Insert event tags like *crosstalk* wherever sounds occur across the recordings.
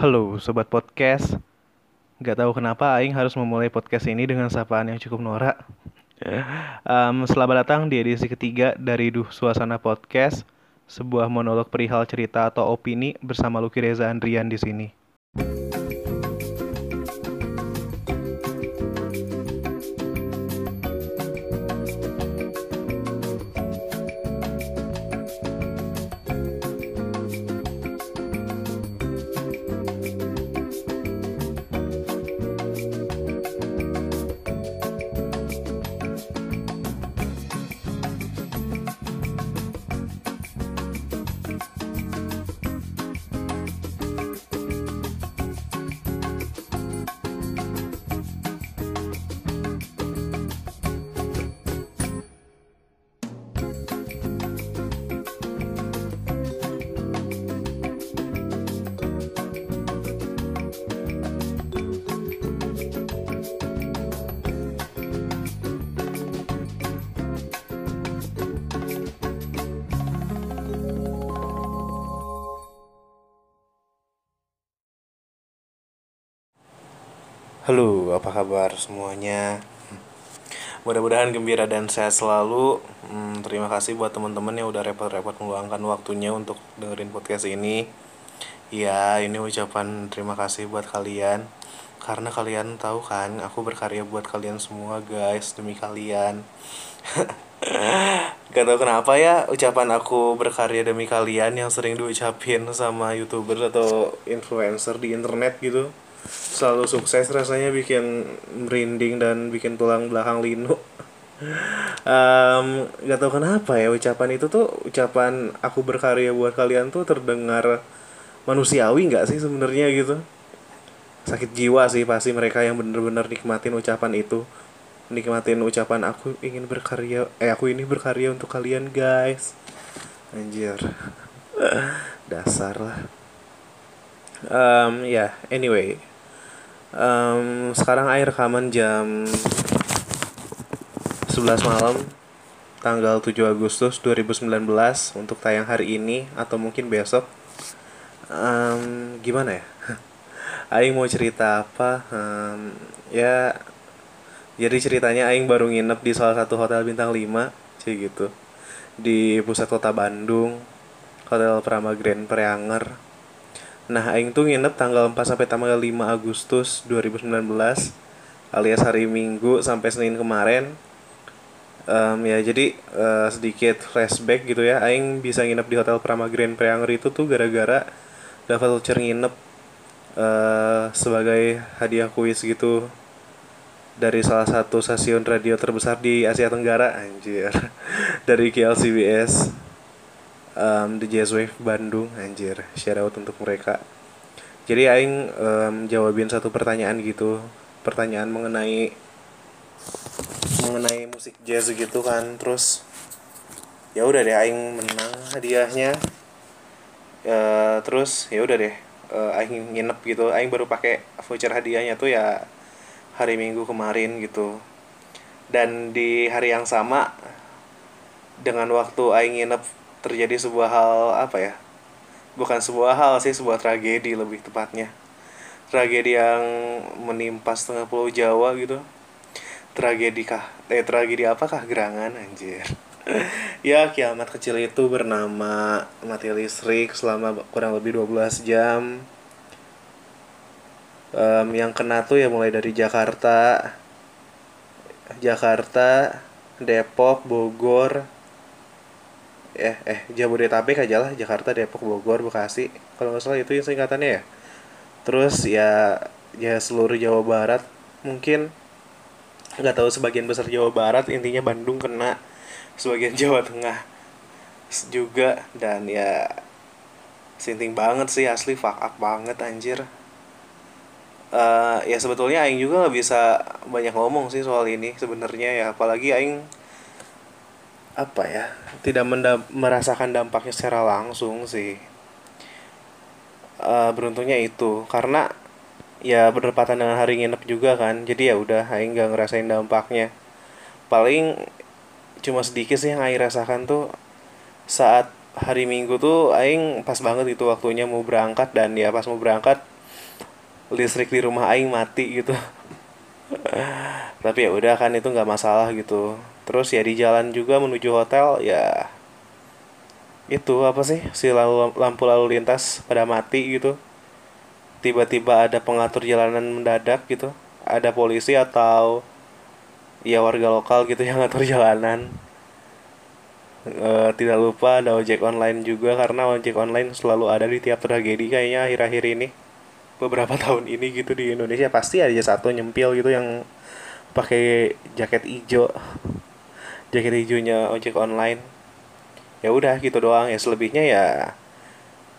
Halo Sobat Podcast Gak tahu kenapa Aing harus memulai podcast ini dengan sapaan yang cukup norak um, Selamat datang di edisi ketiga dari Duh Suasana Podcast Sebuah monolog perihal cerita atau opini bersama Luki Reza Andrian di sini. Halo, apa kabar semuanya? Mudah-mudahan gembira dan sehat selalu. Hmm, terima kasih buat teman-teman yang udah repot-repot meluangkan waktunya untuk dengerin podcast ini. Ya, ini ucapan terima kasih buat kalian. Karena kalian tahu kan, aku berkarya buat kalian semua guys, demi kalian. *laughs* Gak tau kenapa ya ucapan aku berkarya demi kalian yang sering diucapin sama youtuber atau influencer di internet gitu selalu sukses rasanya bikin merinding dan bikin tulang belakang linu. Um, gak tau kenapa ya ucapan itu tuh ucapan aku berkarya buat kalian tuh terdengar manusiawi nggak sih sebenarnya gitu? Sakit jiwa sih pasti mereka yang bener-bener nikmatin ucapan itu. Nikmatin ucapan aku ingin berkarya eh aku ini berkarya untuk kalian guys. Anjir. Dasar lah. Um, ya yeah, anyway um, sekarang air rekaman jam 11 malam tanggal 7 Agustus 2019 untuk tayang hari ini atau mungkin besok. Um, gimana ya? *laughs* Aing mau cerita apa? Um, ya jadi ceritanya Aing baru nginep di salah satu hotel bintang 5 sih gitu. Di pusat kota Bandung Hotel Prama Grand Preanger Nah, aing tuh nginep tanggal 4 sampai tanggal 5 Agustus 2019 alias hari Minggu sampai Senin kemarin. Um, ya jadi uh, sedikit flashback gitu ya. Aing bisa nginep di Hotel Prama Grand Preanger itu tuh gara-gara dapat voucher nginep uh, sebagai hadiah kuis gitu dari salah satu stasiun radio terbesar di Asia Tenggara anjir *laughs* dari KLCBS um, The Jazz Wave Bandung anjir shout out untuk mereka. Jadi aing um, jawabin satu pertanyaan gitu pertanyaan mengenai mengenai musik jazz gitu kan terus ya udah deh aing menang hadiahnya. Uh, terus ya udah deh uh, aing nginep gitu aing baru pakai voucher hadiahnya tuh ya hari minggu kemarin gitu. Dan di hari yang sama dengan waktu aing nginep terjadi sebuah hal apa ya bukan sebuah hal sih sebuah tragedi lebih tepatnya. Tragedi yang menimpa setengah pulau Jawa gitu. Tragedi kah eh tragedi apakah? Gerangan anjir. *laughs* Ya kiamat kecil itu bernama mati listrik selama kurang lebih 12 jam. Um, yang kena tuh ya mulai dari Jakarta. Jakarta Depok Bogor eh eh Jabodetabek aja lah Jakarta Depok Bogor Bekasi. Kalau nggak salah itu yang singkatannya ya. Terus ya ya seluruh Jawa Barat mungkin nggak tahu sebagian besar Jawa Barat intinya Bandung kena sebagian *laughs* Jawa Tengah juga. Dan ya sinting banget sih asli fuck up banget anjir. Uh, ya sebetulnya Aing juga nggak bisa banyak ngomong sih soal ini sebenarnya ya. Apalagi Aing apa ya tidak merasakan dampaknya secara langsung sih. Uh, beruntungnya itu karena ya berdepatan dengan hari nginep juga kan jadi ya udah Aing nggak ngerasain dampaknya. Paling cuma sedikit sih yang Aing rasakan tuh saat hari Minggu tuh Aing pas banget itu waktunya mau berangkat dan ya pas mau berangkat listrik di rumah aing mati gitu. *laughs* Tapi ya udah kan itu nggak masalah gitu terus ya di jalan juga menuju hotel ya itu apa sih si lalu, lampu lalu lintas pada mati gitu. Tiba-tiba ada pengatur jalanan mendadak gitu ada polisi atau ya warga lokal gitu yang ngatur jalanan. E, tidak lupa ada ojek online juga karena ojek online selalu ada di tiap tragedi kayaknya akhir-akhir ini. Beberapa *laughs* tahun ini gitu di Indonesia pasti ada satu nyempil gitu yang pakai jaket hijau jaket hijaunya ojek online. Ya udah gitu doang. Ya selebihnya ya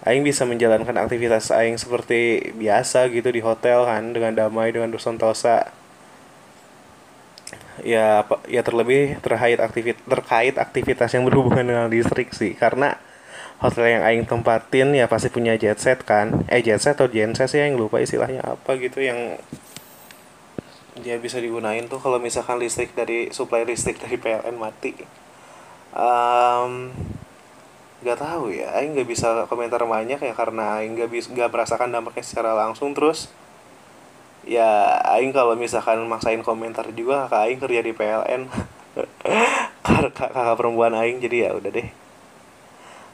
Aing bisa menjalankan aktivitas Aing seperti biasa gitu di hotel kan dengan damai dengan dosa ya ya terlebih terkait aktivit terkait aktivitas yang berhubungan dengan listrik sih. Karena hotel yang aing tempatin ya pasti punya jet set kan. Eh jet set atau genset sih yang lupa istilahnya apa gitu yang dia bisa digunain tuh kalau misalkan listrik dari supply listrik dari PLN mati. Um, nggak tahu ya Aing nggak bisa komentar banyak ya karena Aing nggak bisa nggak merasakan dampaknya secara langsung. Terus ya Aing kalau misalkan maksain komentar juga kakak Aing kerja di PLN *laughs* kakak, kakak perempuan Aing jadi ya udah deh.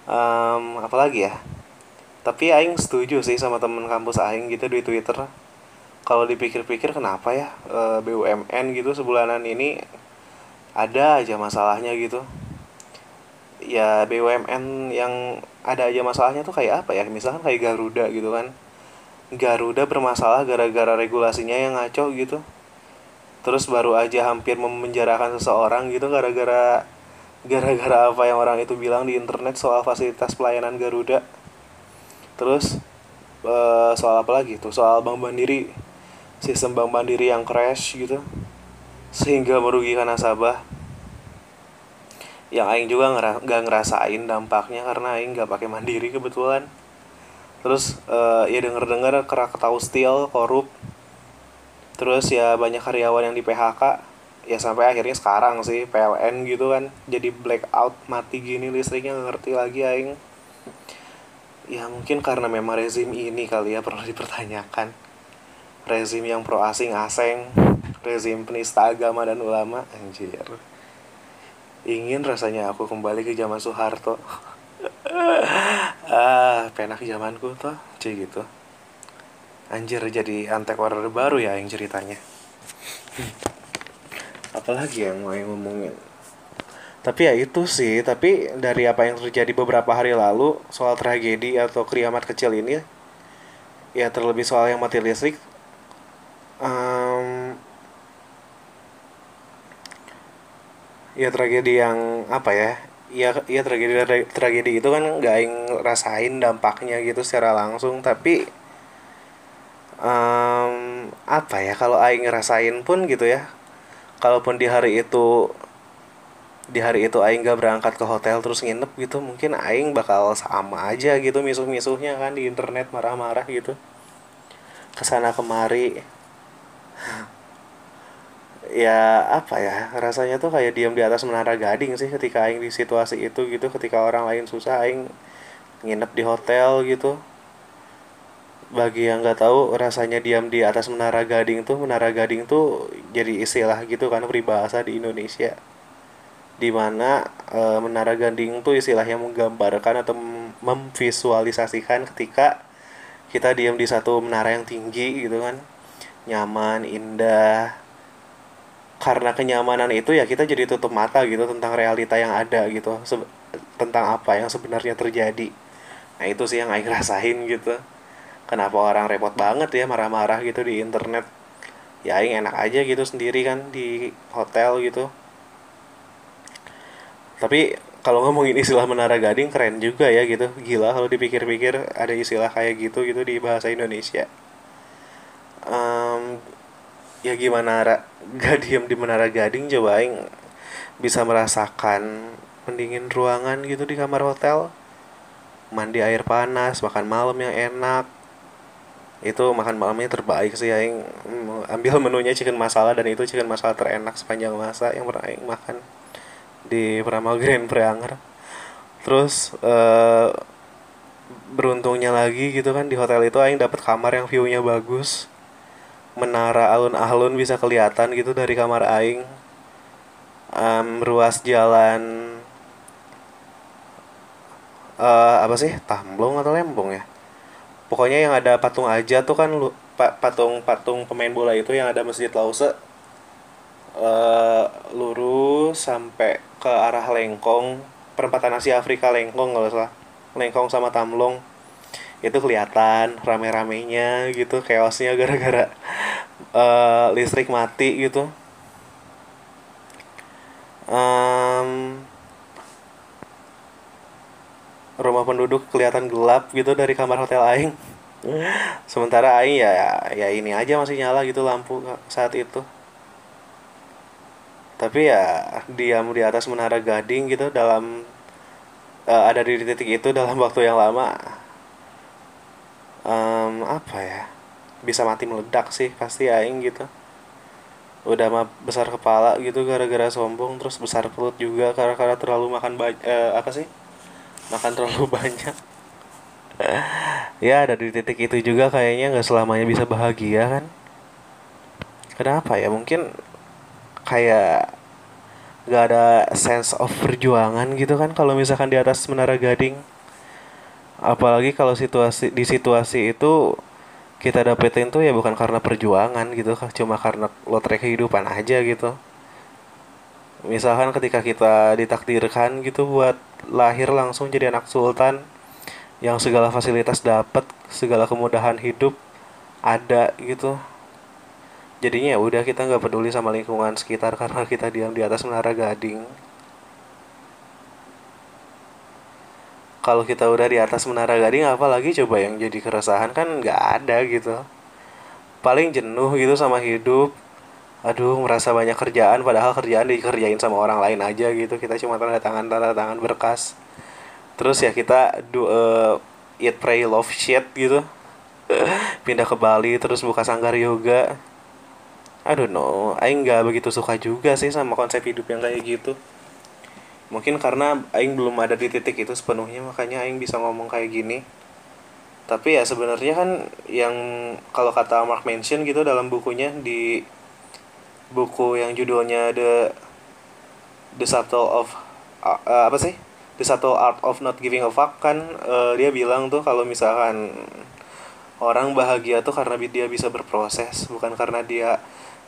Um, apalagi ya? Tapi Aing setuju sih sama temen kampus Aing gitu di Twitter kalau dipikir-pikir kenapa ya e, BUMN gitu sebulanan ini ada aja masalahnya gitu. Ya BUMN yang ada aja masalahnya tuh kayak apa ya? Misalkan kayak Garuda gitu kan. Garuda bermasalah gara-gara regulasinya yang ngaco gitu. Terus baru aja hampir memenjarakan seseorang gitu gara-gara gara-gara apa yang orang itu bilang di internet soal fasilitas pelayanan Garuda. Terus uh, soal apa lagi tuh? Soal Bank Mandiri sistem Bank Mandiri yang crash gitu sehingga merugikan nasabah. Yang Aing juga ngera gak ngerasain dampaknya karena Aing gak pakai mandiri kebetulan. Terus uh, ya denger dengar Krakatau Steel korup. Terus ya banyak karyawan yang di PHK ya sampai akhirnya sekarang sih PLN gitu kan jadi blackout mati gini listriknya gak ngerti lagi Aing. Ya mungkin karena memang rezim ini kali ya perlu dipertanyakan rezim yang pro asing asing rezim penista agama dan ulama anjir. Ingin rasanya aku kembali ke zaman Soeharto. *laughs* Ah penak zamanku tuh cie gitu. Anjir jadi antek order baru ya yang ceritanya. Apalagi yang mau ngomongin. Tapi ya itu sih tapi dari apa yang terjadi beberapa hari lalu soal tragedi atau kiamat kecil ini ya terlebih soal yang mati listrik ya tragedi yang apa ya? Ya ya tragedi tragedi itu kan nggak yang rasain dampaknya gitu secara langsung tapi um, apa ya kalau aing ngerasain pun gitu ya kalaupun di hari itu di hari itu aing gak berangkat ke hotel terus nginep gitu mungkin aing bakal sama aja gitu misuh-misuhnya kan di internet marah-marah gitu. Ke sana kemari ya apa ya rasanya tuh kayak diam di atas menara gading sih ketika aing di situasi itu gitu ketika orang lain susah aing nginep di hotel gitu. Bagi yang nggak tahu rasanya diam di atas menara gading tuh menara gading tuh jadi istilah gitu kan peribahasa di Indonesia. Di mana e, menara gading tuh istilahnya menggambarkan atau memvisualisasikan ketika kita diam di satu menara yang tinggi gitu kan. Nyaman indah karena kenyamanan itu ya kita jadi tutup mata gitu tentang realita yang ada gitu tentang apa yang sebenarnya terjadi. Nah itu sih yang Aing *laughs* rasain gitu. Kenapa orang repot banget ya marah-marah gitu di internet? Ya Aing enak aja gitu sendiri kan di hotel gitu. Tapi kalau ngomongin istilah menara gading keren juga ya gitu. Gila kalau dipikir-pikir ada istilah kayak gitu gitu di bahasa Indonesia ya gimana gak diem di menara gading coba aing bisa merasakan pendingin ruangan gitu di kamar hotel. Mandi air panas makan malam yang enak. Itu makan malamnya terbaik sih aing. Ambil menunya chicken masala dan itu chicken masala terenak sepanjang masa yang pernah aing makan di Pramal Grand Prianger terus uh, beruntungnya lagi gitu kan di hotel itu aing dapat kamar yang view-nya bagus menara alun-alun bisa kelihatan gitu dari kamar aing. Um, ruas jalan uh, apa sih? Tamblong atau Lembong ya? Pokoknya yang ada patung aja tuh kan lu, pa, patung patung pemain bola itu yang ada masjid Lause. Uh, lurus sampai ke arah Lengkong perempatan Asia Afrika Lengkong kalau salah. Lengkong sama Tamlong itu kelihatan rame-ramenya gitu chaosnya gara-gara uh, listrik mati gitu. Um, rumah penduduk kelihatan gelap gitu dari kamar hotel aing. Sementara aing ya ya ini aja masih nyala gitu lampu saat itu. Tapi ya diam di atas menara gading gitu dalam uh, ada di titik itu dalam waktu yang lama. Um, apa ya bisa mati meledak sih pasti aing gitu. Udah mah besar kepala gitu gara-gara sombong terus besar perut juga karena-karena terlalu makan banyak uh, apa sih? Makan terlalu *laughs* banyak. Ya ada di titik itu juga kayaknya nggak selamanya bisa bahagia kan? Kenapa ya? Mungkin kayak gak ada sense of perjuangan gitu kan kalau misalkan di atas menara gading. Apalagi kalau situasi di situasi itu kita dapetin tuh ya bukan karena perjuangan gitu cuma karena lotre kehidupan aja gitu. Misalkan ketika kita ditakdirkan gitu buat lahir langsung jadi anak sultan yang segala fasilitas dapat segala kemudahan hidup ada gitu. Jadinya ya udah kita nggak peduli sama lingkungan sekitar karena kita diam di atas menara gading kalau kita udah di atas menara gading apalagi coba yang jadi keresahan kan nggak ada gitu. Paling jenuh gitu sama hidup. Aduh merasa banyak kerjaan padahal kerjaan dikerjain sama orang lain aja gitu. Kita cuma tanda tangan tanda tangan berkas. Terus ya kita do uh, eat pray love shit gitu. *laughs* Pindah ke Bali terus buka sanggar yoga. Aduh no Aing nggak begitu suka juga sih sama konsep hidup yang kayak gitu mungkin karena Aing belum ada di titik itu sepenuhnya makanya Aing bisa ngomong kayak gini. Tapi ya sebenarnya kan yang kalau kata Mark mention gitu dalam bukunya di buku yang judulnya the the subtle of uh, apa sih? The subtle art of not giving a fuck kan uh, dia bilang tuh kalau misalkan orang bahagia tuh karena dia bisa berproses bukan karena dia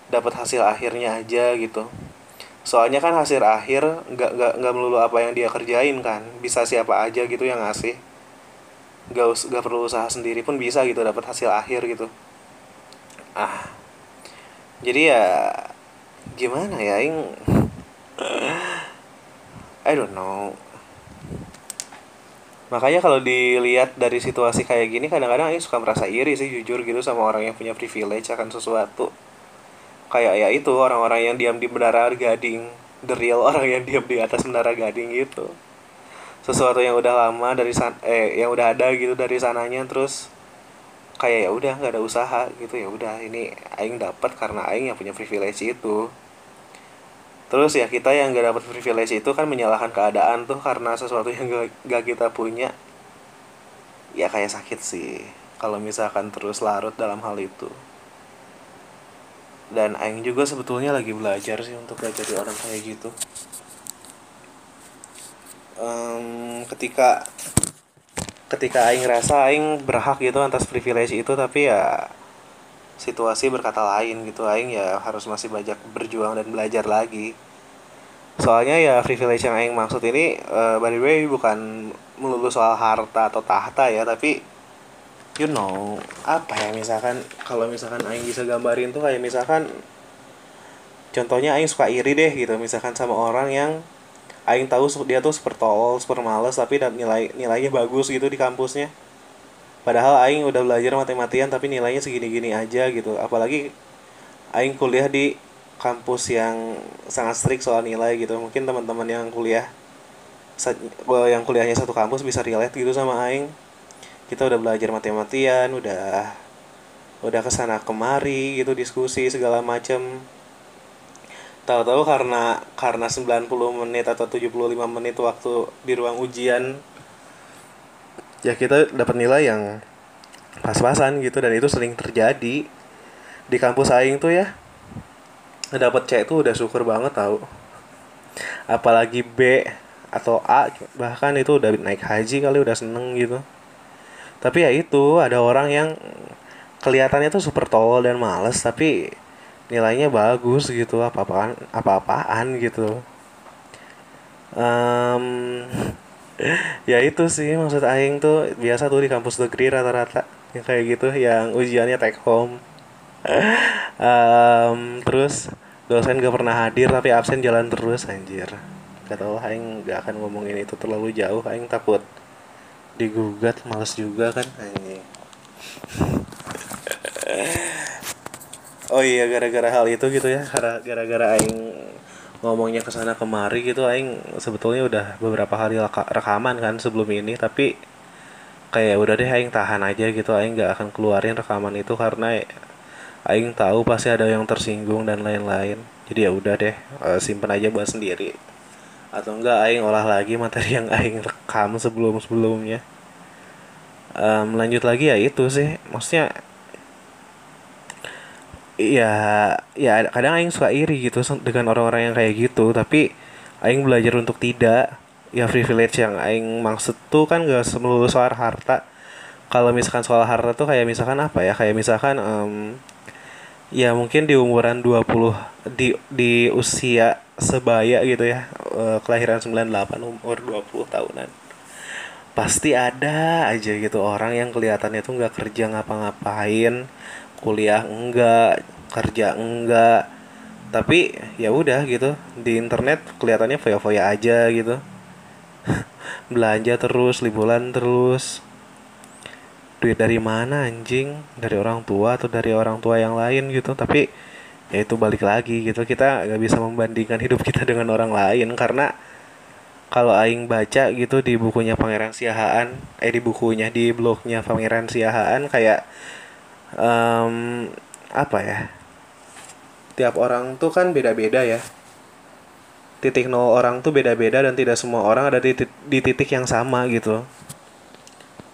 dapat hasil akhirnya aja gitu soalnya kan hasil akhir nggak nggak nggak melulu apa yang dia kerjain kan. Bisa siapa aja gitu yang ngasih. Nggak us nggak perlu usaha sendiri pun bisa gitu dapat hasil akhir gitu. Ah. Jadi ya gimana ya ing? I don't know. Makanya kalau dilihat dari situasi kayak gini kadang-kadang Aing suka merasa iri sih jujur gitu sama orang yang punya privilege akan sesuatu kayak ya itu orang-orang yang diam di menara gading the real orang yang diam di atas menara gading gitu. Sesuatu yang udah lama dari san eh yang udah ada gitu dari sananya terus kayak ya udah nggak ada usaha gitu ya udah ini aing dapat karena aing yang punya privilege itu. Terus ya kita yang gak dapat privilege itu kan menyalahkan keadaan tuh karena sesuatu yang gak, gak kita punya. Ya kayak sakit sih kalau misalkan terus larut dalam hal itu dan Aing juga sebetulnya lagi belajar sih untuk gak jadi orang kayak gitu. Um, ketika ketika Aing rasa Aing berhak gitu atas privilege itu tapi ya situasi berkata lain gitu. Aing ya harus masih banyak berjuang dan belajar lagi. Soalnya ya privilege yang Aing maksud ini uh, by the way bukan melulu soal harta atau tahta ya tapi you know apa ya misalkan kalau misalkan Aing bisa gambarin tuh kayak misalkan contohnya Aing suka iri deh gitu misalkan sama orang yang Aing tahu dia tuh super tolol super males tapi nilai nilainya bagus gitu di kampusnya. Padahal Aing udah belajar mati-matian tapi nilainya segini-gini aja gitu. Apalagi Aing kuliah di kampus yang sangat strict soal nilai gitu. Mungkin teman-teman yang kuliah yang kuliahnya satu kampus bisa relate gitu sama Aing kita udah belajar mati-matian udah udah ke sana kemari gitu diskusi segala macem. Tahu-tahu karena karena 90 menit atau 75 menit waktu di ruang ujian ya kita dapat nilai yang pas-pasan gitu dan itu sering terjadi. Di kampus aing tuh ya dapat C tuh udah syukur banget tau. Apalagi B atau A bahkan itu udah naik haji kali udah seneng gitu tapi ya itu ada orang yang kelihatannya tuh super tolol dan males tapi nilainya bagus gitu apa-apaan apa-apaan gitu. Um, *laughs* ya itu sih maksud aing tuh biasa tuh di kampus negeri rata-rata yang kayak gitu yang ujiannya take home. *laughs* Um, terus dosen gak pernah hadir tapi absen jalan terus anjir. Gak tau aing gak akan ngomongin itu terlalu jauh aing takut digugat males juga kan. Anjing. Oh iya gara-gara hal itu gitu ya. Gara-gara aing ngomongnya ke sana kemari gitu aing sebetulnya udah beberapa hari rekaman kan sebelum ini tapi kayak udah deh aing tahan aja gitu. Aing nggak akan keluarin rekaman itu karena aing tahu pasti ada yang tersinggung dan lain-lain. Jadi ya udah deh uh, simpen aja buat sendiri atau enggak aing olah lagi materi yang aing rekam sebelum sebelumnya um, lanjut lagi ya itu sih. Maksudnya ya ya kadang aing suka iri gitu dengan orang-orang yang kayak gitu. Tapi aing belajar untuk tidak. Ya privilege yang aing maksud tuh kan gak melulu soal harta. Kalau misalkan soal harta tuh kayak misalkan apa ya? Kayak misalkan um, ya mungkin di umuran 20 di di usia sebaya gitu ya uh, kelahiran 98 umur 20 tahunan. Pasti ada aja gitu orang yang kelihatannya tuh nggak kerja ngapa-ngapain kuliah enggak kerja enggak. Tapi ya udah gitu di internet kelihatannya foya-foya aja gitu. *laughs* Belanja terus liburan terus duit dari mana anjing? Dari orang tua atau dari orang tua yang lain gitu. Tapi ya itu balik lagi gitu. Kita nggak bisa membandingkan hidup kita dengan orang lain. Karena kalau aing baca gitu di bukunya Pangeran Siahaan eh di bukunya di blognya Pangeran Siahaan kayak um, apa ya? Tiap orang tuh kan beda-beda ya. Titik nol orang tuh beda-beda dan tidak semua orang ada di, di titik yang sama gitu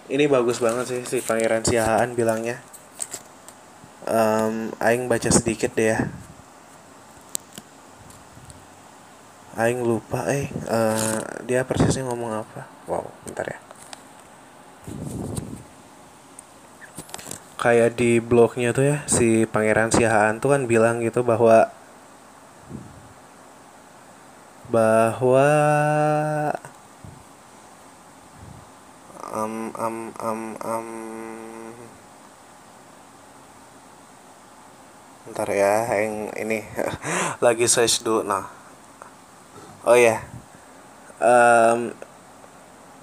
ini bagus banget sih si Pangeran Siahaan bilangnya. Um, Aing baca sedikit deh ya. Aing lupa eh uh, dia persisnya ngomong apa? Wow bentar ya. Kayak di blognya tuh ya si Pangeran Siahaan tuh kan bilang gitu bahwa bahwa um, um, um, um, ntar ya yang ini. *laughs* Lagi search dulu nah. Oh ya um,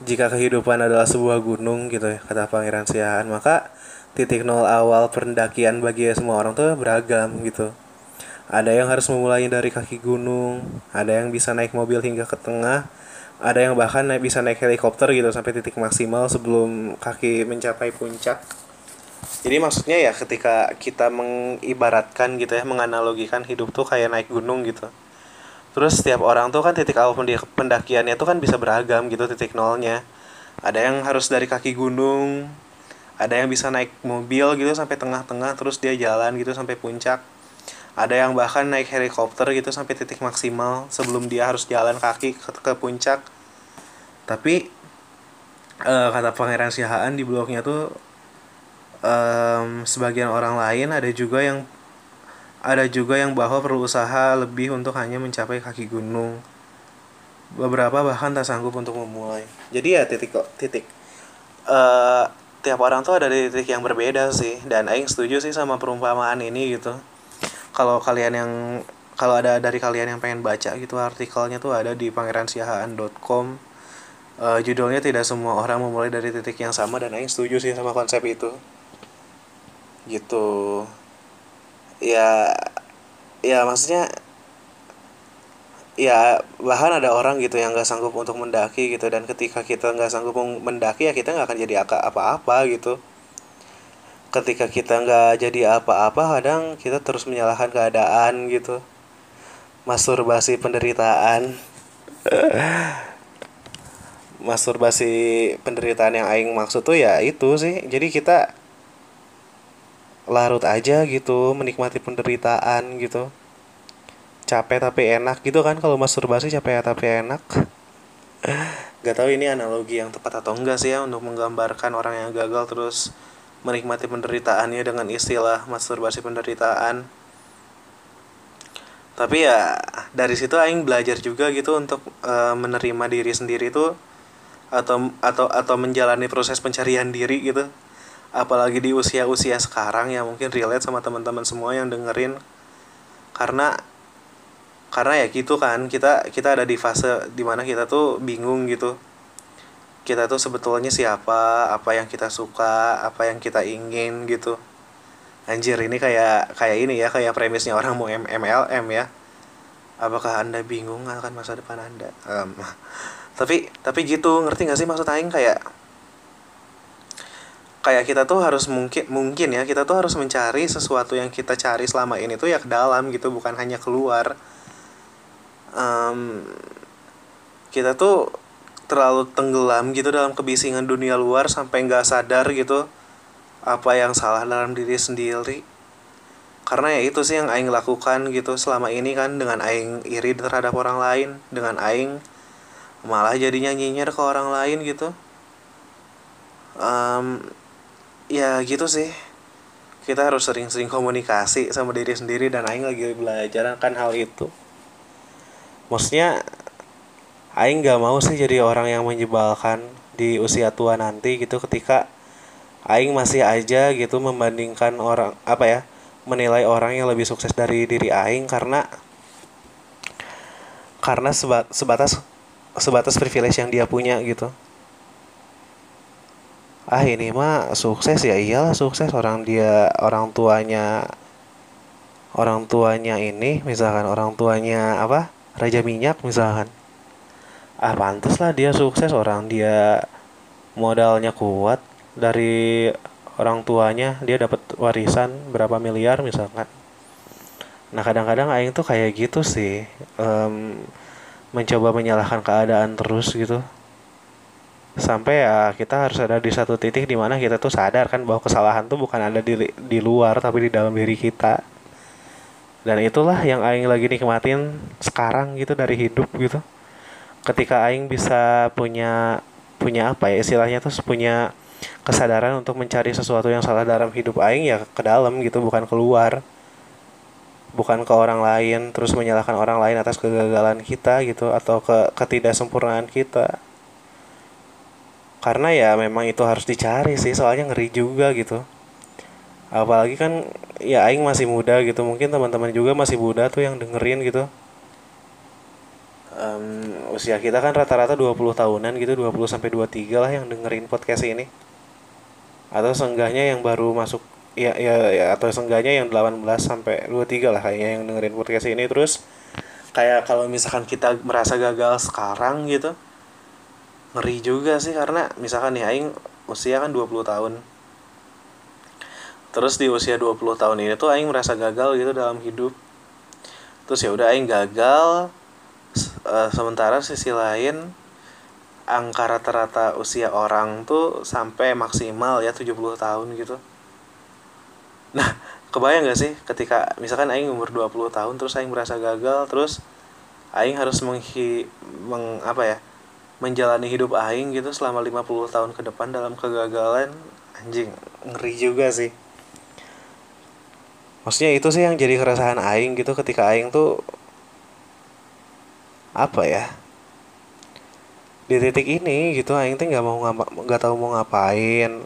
jika kehidupan adalah sebuah gunung gitu ya kata Pangeran Siahaan maka titik nol awal pendakian bagi semua orang tuh beragam gitu. Ada yang harus memulainya dari kaki gunung ada yang bisa naik mobil hingga ke tengah ada yang bahkan naik bisa naik helikopter gitu sampai titik maksimal sebelum kaki mencapai puncak. Jadi maksudnya ya ketika kita mengibaratkan gitu ya menganalogikan hidup tuh kayak naik gunung gitu. Terus setiap orang tuh kan titik awal pendakiannya tuh kan bisa beragam gitu titik nolnya. Ada yang harus dari kaki gunung ada yang bisa naik mobil gitu sampai tengah-tengah terus dia jalan gitu sampai puncak. Ada yang bahkan naik helikopter gitu sampai titik maksimal sebelum dia harus jalan kaki ke, ke puncak tapi uh, kata pangeran Sihaan di blognya tuh um, sebagian orang lain ada juga yang ada juga yang bahwa perlu usaha lebih untuk hanya mencapai kaki gunung. Beberapa bahkan tak sanggup untuk memulai. Jadi ya titik kok titik. Uh, tiap orang tuh ada titik yang berbeda sih. Dan Aing setuju sih sama perumpamaan ini gitu. Kalau kalian yang kalau ada dari kalian yang pengen baca gitu artikelnya tuh ada di pangeransiahaan.com uh, judulnya tidak semua orang memulai dari titik yang sama dan Aing setuju sih sama konsep itu. Gitu. Ya ya maksudnya ya bahkan ada orang gitu yang nggak sanggup untuk mendaki gitu dan ketika kita nggak sanggup mendaki ya kita nggak akan jadi apa-apa gitu. Ketika kita nggak jadi apa-apa kadang kita terus menyalahkan keadaan gitu. Masturbasi penderitaan *laughs* masturbasi penderitaan yang aing maksud tuh ya itu sih. Jadi kita larut aja gitu menikmati penderitaan gitu. Capek tapi enak gitu kan kalau masturbasi capek tapi enak. *laughs* Gak tahu ini analogi yang tepat atau enggak sih ya untuk menggambarkan orang yang gagal terus menikmati penderitaannya dengan istilah masturbasi penderitaan. Tapi ya dari situ aing belajar juga gitu untuk uh, menerima diri sendiri tuh atau atau atau menjalani proses pencarian diri gitu. Apalagi di usia-usia sekarang ya mungkin relate sama teman-teman semua yang dengerin. Karena karena ya gitu kan kita kita ada di fase di mana kita tuh bingung gitu. Kita tuh sebetulnya siapa apa yang kita suka apa yang kita ingin gitu. Anjir ini kayak kayak ini ya kayak premisnya orang mau MLM ya. Apakah anda bingung akan masa depan anda? Um, tapi tapi gitu ngerti gak sih maksud aing? Kayak kayak kita tuh harus mungkin mungkin ya kita tuh harus mencari sesuatu yang kita cari selama ini tuh ya ke dalam gitu bukan hanya keluar. Um, kita tuh terlalu tenggelam gitu dalam kebisingan dunia luar sampai nggak sadar gitu apa yang salah dalam diri sendiri. Karena ya itu sih yang aing lakukan gitu selama ini kan dengan aing iri terhadap orang lain dengan aing malah jadinya nyinyir ke orang lain gitu. Um, ya gitu sih. Kita harus sering-sering komunikasi sama diri sendiri dan aing lagi belajar kan hal itu. Maksudnya aing gak mau sih jadi orang yang menyebalkan di usia tua nanti gitu ketika aing masih aja gitu membandingkan orang apa ya menilai orang yang lebih sukses dari diri aing karena karena sebat, sebatas sebatas privilege yang dia punya gitu. Ah ini mah sukses ya. Iyalah sukses. Orang dia orang tuanya orang tuanya ini misalkan orang tuanya apa raja minyak misalkan. Ah pantas lah dia sukses. Orang dia modalnya kuat. Dari orang tuanya dia dapat warisan berapa miliar misalkan. Nah kadang-kadang aing tuh kayak gitu sih. Um, mencoba menyalahkan keadaan terus gitu. Sampai ya kita harus ada di satu titik di mana kita tuh sadar kan bahwa kesalahan tuh bukan ada di di luar tapi di dalam diri kita. Dan itulah yang aing lagi nikmatin sekarang gitu dari hidup gitu. Ketika aing bisa punya punya apa ya istilahnya tuh punya kesadaran untuk mencari sesuatu yang salah dalam hidup aing ya ke dalam gitu bukan keluar bukan ke orang lain terus menyalahkan orang lain atas kegagalan kita gitu atau ke ketidaksempurnaan kita. Karena ya memang itu harus dicari sih soalnya ngeri juga gitu. Apalagi kan ya aing masih muda gitu mungkin teman-teman juga masih muda tuh yang dengerin gitu. Um, usia kita kan rata-rata 20 tahunan gitu 20 sampai 23 lah yang dengerin podcast ini. Atau seenggaknya yang baru masuk ya ya, ya atau seenggaknya yang 18 sampai 23 lah kayaknya yang dengerin podcast ini. Terus kayak kalau misalkan kita merasa gagal sekarang gitu ngeri juga sih. Karena misalkan nih aing usia kan 20 tahun. Terus di usia 20 tahun ini tuh aing merasa gagal gitu dalam hidup. Terus ya udah aing gagal. Uh, sementara sisi lain angka rata-rata usia orang tuh sampai maksimal ya 70 tahun gitu. Nah, kebayang gak sih ketika misalkan aing umur 20 tahun terus aing merasa gagal terus aing harus menghi meng apa ya? menjalani hidup aing gitu selama 50 tahun ke depan dalam kegagalan anjing ngeri juga sih. Maksudnya itu sih yang jadi keresahan aing gitu ketika aing tuh apa ya? di titik ini gitu aing teh nggak mau nggak tahu mau ngapain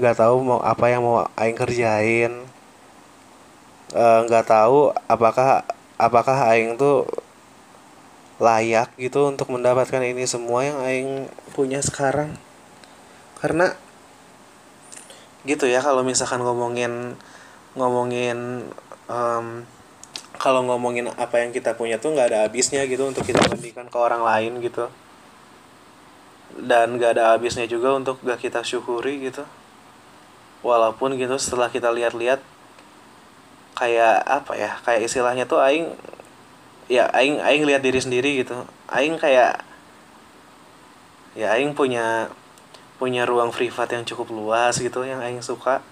nggak tahu mau apa yang mau aing kerjain. Eh, nggak uh, tahu apakah apakah aing tuh layak gitu untuk mendapatkan ini semua yang aing punya sekarang. Karena gitu ya kalau misalkan ngomongin ngomongin um, kalau ngomongin apa yang kita punya tuh nggak ada habisnya gitu untuk kita bandingkan ke orang lain gitu. Dan gak ada habisnya juga untuk gak kita syukuri gitu walaupun gitu setelah kita lihat-lihat kayak apa ya kayak istilahnya tuh aing ya aing aing lihat diri sendiri gitu. Aing kayak ya aing punya punya ruang privat yang cukup luas gitu yang aing suka.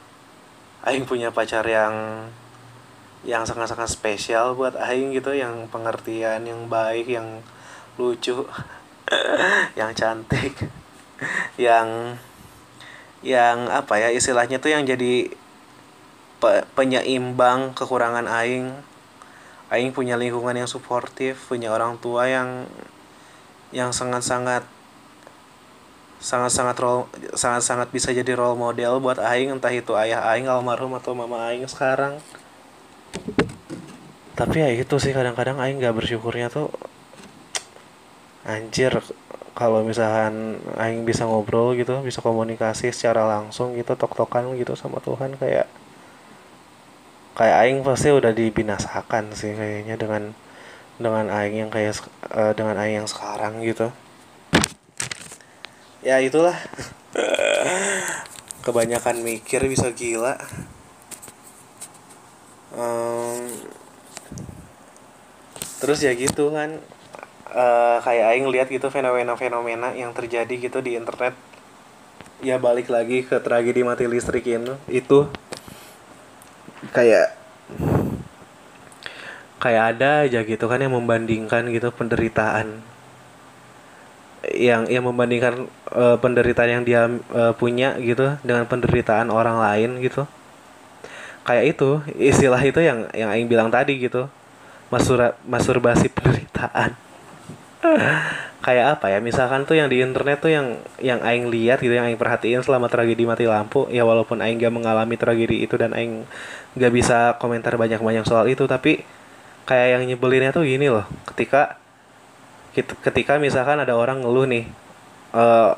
Aing punya pacar yang yang sangat-sangat spesial buat aing gitu yang pengertian yang baik yang lucu *laughs* yang cantik *laughs* yang yang apa ya istilahnya tuh yang jadi pe penyeimbang kekurangan aing. Aing punya lingkungan yang suportif punya orang tua yang yang sangat-sangat sangat-sangat role sangat-sangat bisa jadi role model buat aing entah itu ayah aing almarhum atau mama aing sekarang. Tapi ya itu sih kadang-kadang aing nggak bersyukurnya tuh anjir kalau misalkan aing bisa ngobrol gitu bisa komunikasi secara langsung gitu tok-tokan gitu sama Tuhan kayak kayak aing pasti udah dibinasakan sih kayaknya dengan dengan aing yang kayak uh, dengan aing yang sekarang gitu. Ya itulah. *laughs* Kebanyakan mikir bisa gila. Um, terus ya gitu kan uh, kayak aing lihat gitu fenomena-fenomena yang terjadi gitu di internet. Ya balik lagi ke tragedi mati listrik itu itu kayak kayak ada aja gitu kan yang membandingkan gitu penderitaan. Yang yang membandingkan uh, penderitaan yang dia uh, punya gitu dengan penderitaan orang lain gitu. Kayak itu istilah itu yang yang aing bilang tadi gitu. Masur masturbasi penderitaan *laughs* kayak apa ya misalkan tuh yang di internet tuh yang yang aing lihat gitu yang aing perhatiin selama tragedi mati lampu ya walaupun aing gak mengalami tragedi itu dan aing gak bisa komentar banyak banyak soal itu tapi kayak yang nyebelinnya tuh gini loh ketika ketika misalkan ada orang ngeluh nih uh,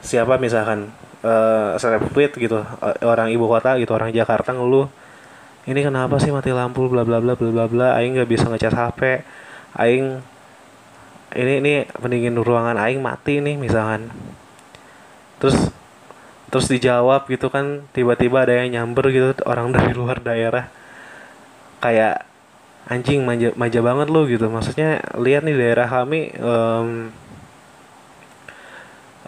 siapa misalkan uh, seleb gitu uh, orang ibu kota gitu orang Jakarta ngeluh ini kenapa sih mati lampu bla bla bla bla bla bla aing nggak bisa ngecas HP aing ini ini pendingin ruangan aing mati nih misalkan. Terus terus dijawab gitu kan tiba-tiba ada yang nyamber gitu orang *laughs* dari luar daerah. Kayak anjing manja manja banget lo gitu. Maksudnya lihat nih daerah kami um,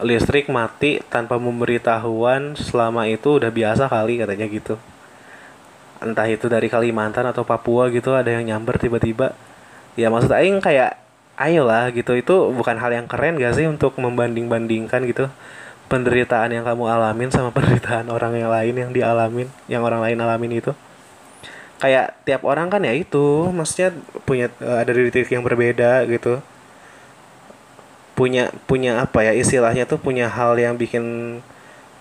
listrik mati tanpa memberitahuan selama itu udah biasa kali katanya gitu. Entah itu dari Kalimantan atau Papua gitu ada yang nyamber tiba-tiba. Ya maksud aing kayak ayolah gitu. Itu bukan hal yang keren gak sih untuk membanding-bandingkan gitu? Penderitaan yang kamu alamin sama *laughs* penderitaan orang yang lain yang dialamin yang orang lain alamin itu. Kayak tiap orang kan ya itu maksudnya punya uh, ada titik yang berbeda gitu. Punya punya apa ya istilahnya tuh punya hal yang bikin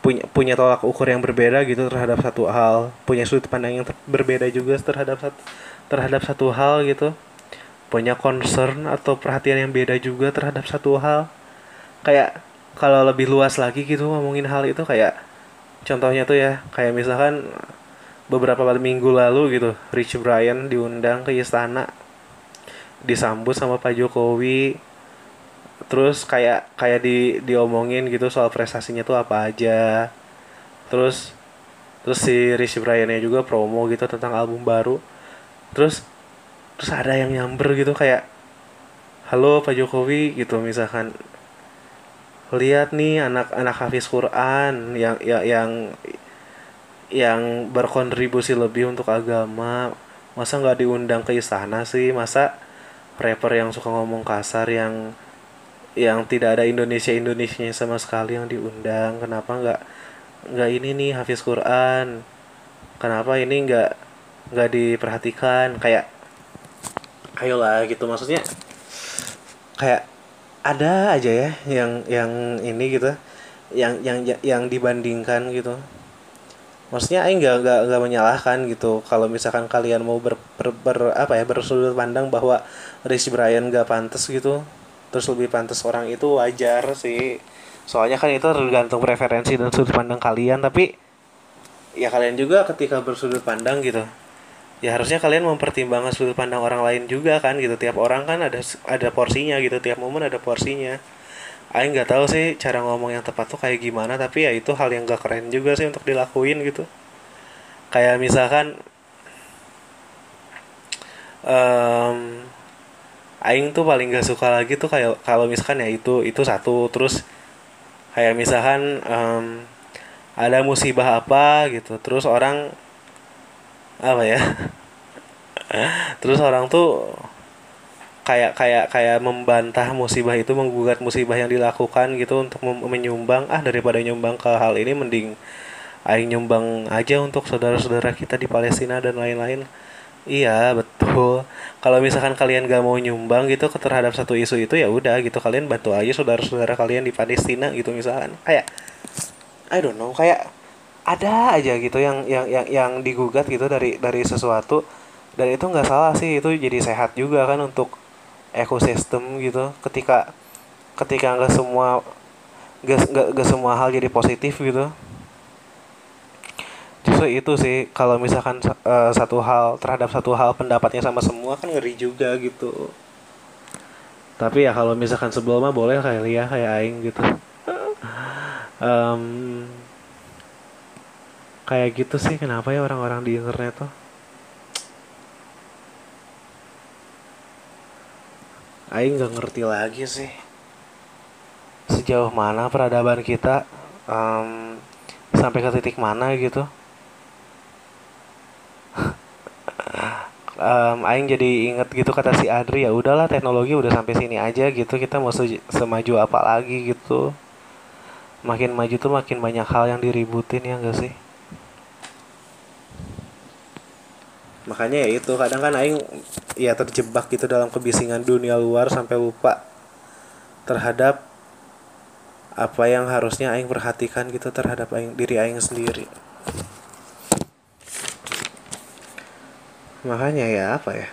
punya punya tolak ukur yang berbeda gitu terhadap satu hal. Punya sudut pandang yang berbeda juga terhadap satu terhadap satu hal gitu punya concern atau perhatian yang beda juga terhadap satu hal. Kayak kalau lebih luas lagi gitu ngomongin hal itu kayak contohnya tuh ya kayak misalkan beberapa minggu lalu gitu Rich Brian diundang ke istana disambut sama Pak Jokowi. Terus kayak kayak di diomongin gitu soal prestasinya tuh apa aja. Terus terus si Rich Brian-nya juga promo gitu tentang album baru. Terus terus ada yang nyamber gitu kayak halo Pak Jokowi gitu misalkan. Lihat nih anak-anak hafiz Quran yang ya, yang yang berkontribusi lebih untuk agama. Masa nggak diundang ke istana sih? Masa rapper yang suka ngomong kasar yang yang tidak ada Indonesia Indonesia sama sekali yang diundang? Kenapa nggak nggak ini nih Hafiz Quran? Kenapa ini nggak nggak diperhatikan? Kayak ayolah gitu. Maksudnya kayak ada aja ya yang yang ini gitu. Yang yang yang dibandingkan gitu. Maksudnya Aing nggak nggak nggak menyalahkan gitu. Kalau misalkan kalian mau ber, ber, ber apa ya bersudut pandang bahwa Rich Brian gak pantas gitu terus lebih pantas orang itu wajar sih. Soalnya kan itu tergantung preferensi dan sudut pandang kalian tapi ya kalian juga ketika bersudut pandang gitu ya harusnya kalian mempertimbangkan sudut pandang orang lain juga kan gitu. Tiap orang kan ada ada porsinya gitu. Tiap momen ada porsinya. Aing nggak tahu sih cara ngomong yang tepat tuh kayak gimana tapi ya itu hal yang gak keren juga sih untuk dilakuin gitu. Kayak misalkan um, aing tuh paling gak suka lagi tuh kayak kalau misalkan ya itu itu satu. Terus kayak misalkan um, ada musibah apa gitu. Terus orang apa ya? Terus orang tuh kayak kayak kayak membantah musibah itu menggugat musibah yang dilakukan gitu untuk menyumbang ah daripada nyumbang ke hal ini mending aing nyumbang aja untuk saudara-saudara kita di Palestina dan lain-lain. Iya betul. Kalau misalkan kalian gak mau nyumbang gitu terhadap satu isu itu ya udah gitu kalian bantu aja saudara-saudara kalian di Palestina gitu misalkan. Kayak I don't know kayak ada aja gitu yang yang yang yang digugat gitu dari dari sesuatu. Dan itu nggak salah sih itu jadi sehat juga kan untuk ekosistem gitu. Ketika ketika nggak semua gak, gak, gak semua hal jadi positif gitu. Justru itu sih kalau misalkan uh, satu hal terhadap satu hal pendapatnya sama semua kan ngeri juga gitu. Tapi ya kalau misalkan sebelum mah boleh kayak Lia kayak Aing gitu. *laughs* Um, kayak gitu sih kenapa ya orang-orang di internet tuh? Aing nggak ngerti lagi sih. Sejauh mana peradaban kita um, sampai ke titik mana gitu? *laughs* Um, Aing jadi inget gitu kata si Adri ya udahlah teknologi udah sampai sini aja gitu kita mau se semaju apa lagi gitu. Makin maju tuh makin banyak hal yang diributin ya enggak sih makanya ya itu kadang kan aing ya terjebak gitu dalam kebisingan dunia luar sampai lupa terhadap apa yang harusnya aing perhatikan gitu terhadap aing diri aing sendiri. Makanya ya apa ya?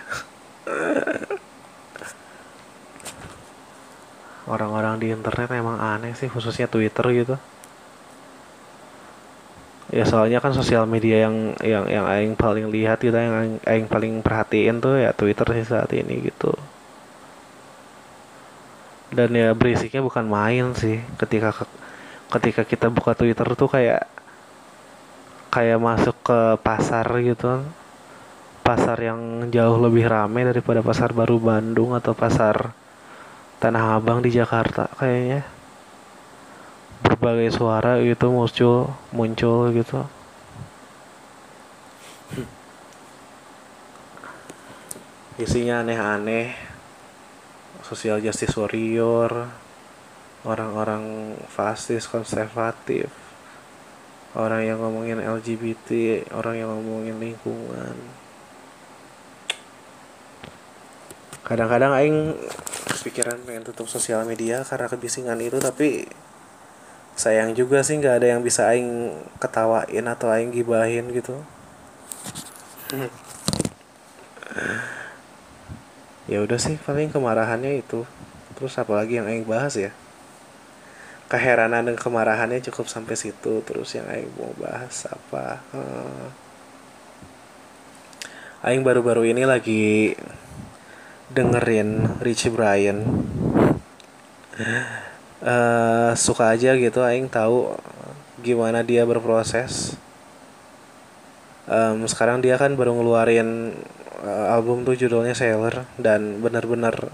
Orang-orang di internet emang aneh sih khususnya Twitter gitu ya soalnya kan sosial media yang yang yang aing paling lihat gitu yang aing, paling perhatiin tuh ya Twitter sih saat ini gitu. Dan ya berisiknya bukan main sih ketika ketika kita buka Twitter tuh kayak kayak masuk ke pasar gitu pasar yang jauh lebih ramai daripada pasar baru Bandung atau pasar Tanah Abang di Jakarta kayaknya berbagai suara gitu muncul muncul gitu. Isinya aneh-aneh. Sosial justice warrior orang-orang fasis konservatif orang yang ngomongin LGBT orang yang ngomongin lingkungan. Kadang-kadang aing pikiran pengen tutup sosial media karena kebisingan itu tapi sayang juga sih nggak ada yang bisa aing ketawain atau aing gibahin gitu. *clears throat* Ya udah sih paling kemarahannya itu. Terus apalagi yang aing bahas ya? Keheranan dan kemarahannya cukup sampai situ. Terus yang aing mau bahas apa? Hmm. aing baru-baru ini lagi dengerin Richie Brian uh, suka aja gitu aing tahu gimana dia berproses. Um, sekarang dia kan baru ngeluarin uh, album tuh judulnya Sailor dan benar-benar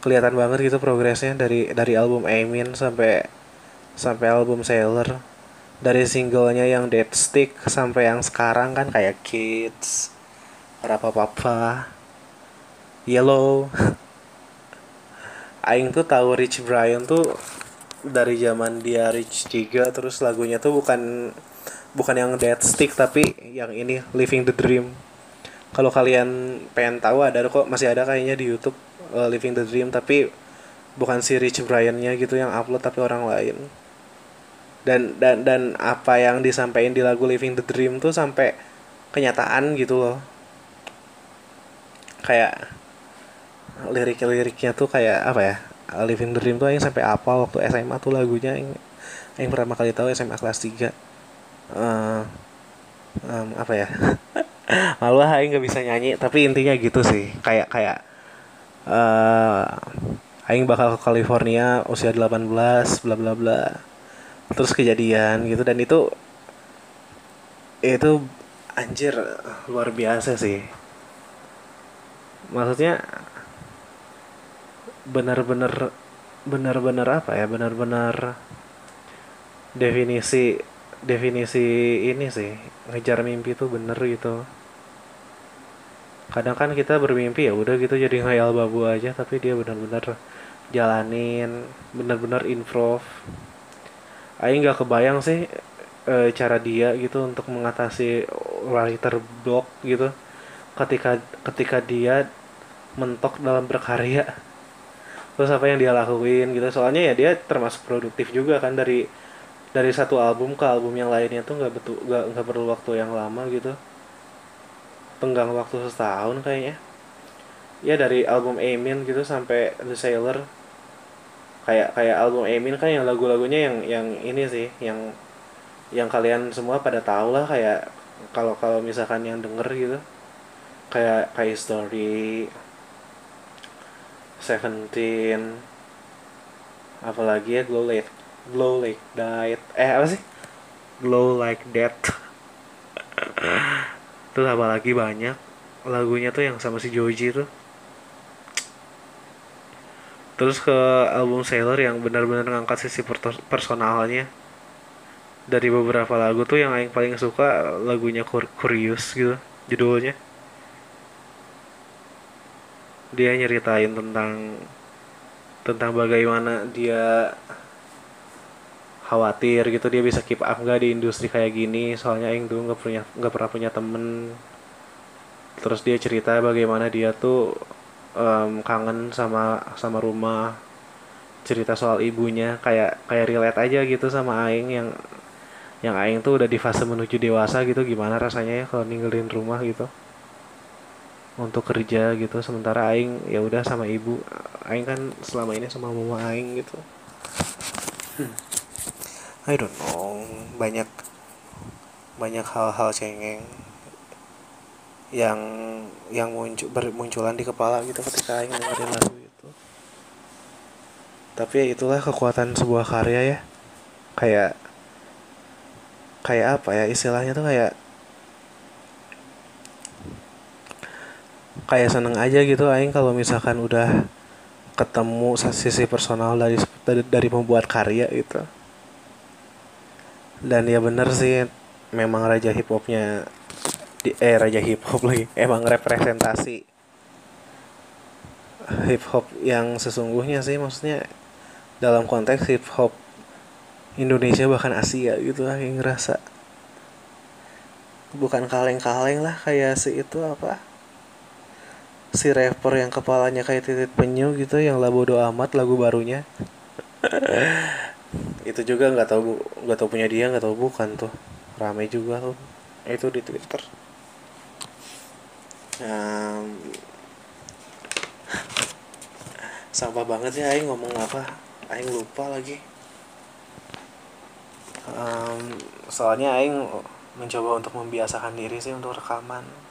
kelihatan banget gitu progresnya dari dari album Amin sampai sampai album Sailor. Dari singlenya yang Dead Stick sampai yang sekarang kan kayak Kids, Rapa Papa, Yellow *laughs* Aing tuh tahu Rich Brian tuh dari zaman dia Rich 3 terus lagunya tuh bukan bukan yang Dead Stick tapi yang ini Living the Dream. Kalau kalian pengen tahu ada kok masih ada kayaknya di YouTube uh, Living the Dream tapi bukan si Rich Brian-nya gitu yang upload tapi orang lain. Dan dan dan apa yang disampaikan di lagu Living the Dream tuh sampai kenyataan gitu loh. Kayak lirik-liriknya tuh kayak apa ya Living Dream tuh yang sampai apa waktu SMA tuh lagunya yang yang pertama kali tahu SMA kelas 3 uh, um, apa ya? *laughs* Malu aing nggak bisa nyanyi tapi intinya gitu sih. Kayak kayak uh, aing bakal ke California usia 18 bla bla bla. Terus kejadian gitu dan itu itu anjir luar biasa sih. Maksudnya benar-benar benar-benar apa ya benar-benar definisi definisi ini sih ngejar mimpi tuh bener gitu. Kadang kan kita bermimpi ya udah gitu jadi ngayal babu aja tapi dia benar-benar jalanin benar-benar improve. Aing nggak kebayang sih e, cara dia gitu untuk mengatasi writer block gitu. Ketika ketika dia mentok dalam berkarya terus apa yang dia lakuin gitu. Soalnya ya dia termasuk produktif juga kan dari dari satu album ke album yang lainnya tuh nggak betul nggak nggak perlu waktu yang lama gitu. Tenggang waktu setahun kayaknya. Ya dari album Amin gitu sampai The Sailor. Kayak kayak album Amin kan yang lagu-lagunya yang yang ini sih yang yang kalian semua pada tahu lah kayak kalau kalau misalkan yang denger gitu. Kayak kayak story Seventeen. Apalagi ya Glow Like Glow Like That eh apa sih? Glow Like That terus apalagi banyak lagunya tuh yang sama si Joji tuh. Terus ke album Sailor yang benar-benar ngangkat sisi personalnya. Dari beberapa lagu tuh yang yang paling suka lagunya Curious gitu judulnya dia nyeritain tentang tentang bagaimana dia khawatir gitu. Dia bisa keep up gak di industri kayak gini? Soalnya Aing dulu nggak punya nggak pernah punya temen. Terus dia cerita bagaimana dia tuh um, kangen sama sama rumah. Cerita soal ibunya kayak kayak relate aja gitu sama Aing yang yang Aing tuh udah di fase menuju dewasa gitu. Gimana rasanya ya kalau ninggalin rumah gitu untuk kerja gitu. Sementara aing ya udah sama ibu. Aing kan selama ini sama mama aing gitu. Hmm. I don't know. Banyak banyak hal-hal cengeng yang yang muncul bermunculan di kepala gitu ketika aing dengerin lagu itu. Tapi ya itulah kekuatan sebuah karya ya. Kayak kayak apa ya istilahnya tuh kayak kayak seneng aja gitu aing kalau misalkan udah ketemu sisi personal dari dari, pembuat karya gitu. Dan ya bener sih memang raja hip hopnya di eh raja hip hop lagi *laughs* emang representasi hip hop yang sesungguhnya sih maksudnya dalam konteks hip hop Indonesia bahkan Asia gitu lah yang ngerasa. Bukan kaleng-kaleng lah kayak si itu apa si rapper yang kepalanya kayak titik penyu gitu yang labodo amat lagu barunya. *laughs* Itu juga nggak tahu nggak tahu punya dia nggak tahu bukan tuh. Rame juga tuh. Itu di twitter. Um, *laughs* sampah banget ya Aing ngomong apa? Aing lupa lagi. Um, soalnya Aing mencoba untuk membiasakan diri sih untuk rekaman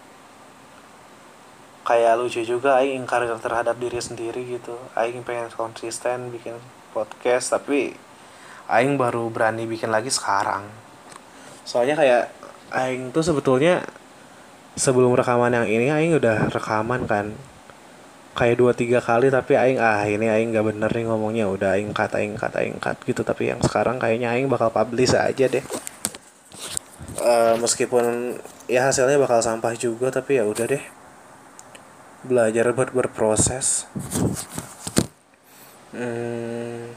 kayak lucu juga aing ingkar terhadap diri sendiri gitu. Aing pengen konsisten bikin podcast tapi aing baru berani bikin lagi sekarang. Soalnya kayak aing tuh sebetulnya sebelum rekaman yang ini aing udah rekaman kan. Kayak dua tiga kali tapi aing ah ini aing nggak bener nih ngomongnya. Udah aing kata aing kata aing cut gitu. Tapi yang sekarang kayaknya aing bakal publish aja deh. Uh, meskipun ya hasilnya bakal sampah juga tapi ya udah deh belajar buat berproses. Hmm,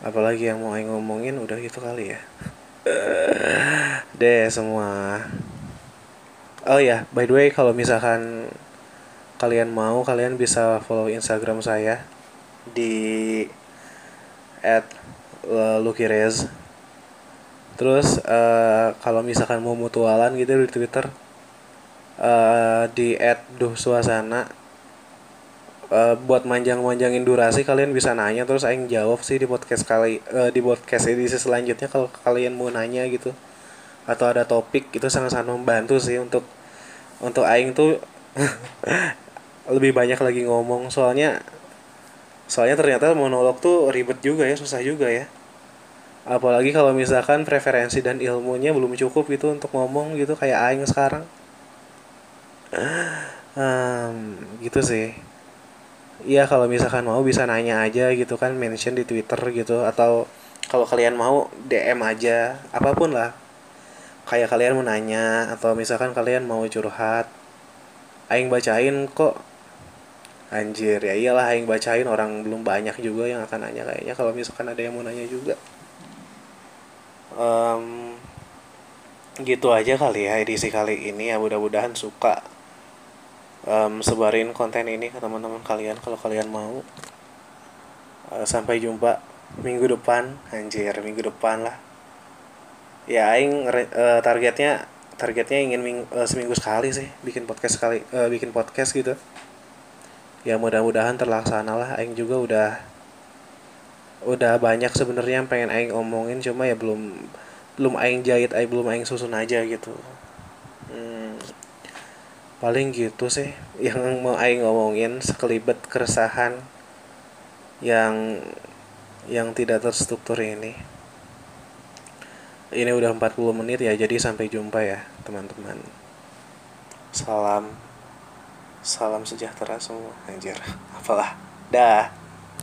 apalagi yang mau ngomongin udah gitu kali ya. *laughs* Deh semua. Oh ya by the way kalau misalkan kalian mau kalian bisa follow instagram saya di at lukirez. Terus uh, kalau misalkan mau mutualan gitu di twitter uh, di add duh suasana uh, buat manjang-manjangin durasi kalian bisa nanya terus aing jawab sih di podcast kali uh, di podcast edisi selanjutnya kalau kalian mau nanya gitu atau ada topik itu sangat-sangat membantu sih untuk untuk aing tuh *laughs* lebih banyak lagi ngomong soalnya soalnya ternyata monolog tuh ribet juga ya susah juga ya. Apalagi kalau misalkan preferensi dan ilmunya belum cukup gitu untuk ngomong gitu kayak aing sekarang um, gitu sih. Iya kalau misalkan mau bisa nanya aja gitu kan mention di Twitter gitu atau kalau kalian mau DM aja apa pun lah. Kayak kalian mau nanya atau misalkan kalian mau curhat aing bacain kok. Anjir ya iyalah aing bacain orang belum banyak juga yang akan nanya kayaknya kalau misalkan ada yang mau nanya juga. Um, gitu aja kali ya edisi kali ini ya mudah-mudahan suka um, sebarin konten ini ke teman-teman kalian kalau kalian mau. Uh, sampai jumpa minggu depan. Anjir minggu depan lah. Ya aing uh, targetnya targetnya ingin ming, uh, seminggu sekali sih bikin podcast sekali uh, bikin podcast gitu. Ya mudah-mudahan terlaksana lah. Aing juga udah udah banyak sebenarnya yang pengen aing omongin. Cuma ya belum belum aing jahit aing belum aing susun aja gitu paling gitu sih yang mau aing ngomongin sekelibet keresahan yang yang tidak terstruktur ini. Ini udah 40 menit ya jadi sampai jumpa ya teman-teman. Salam salam sejahtera semua anjir. *laughs* Apalah dah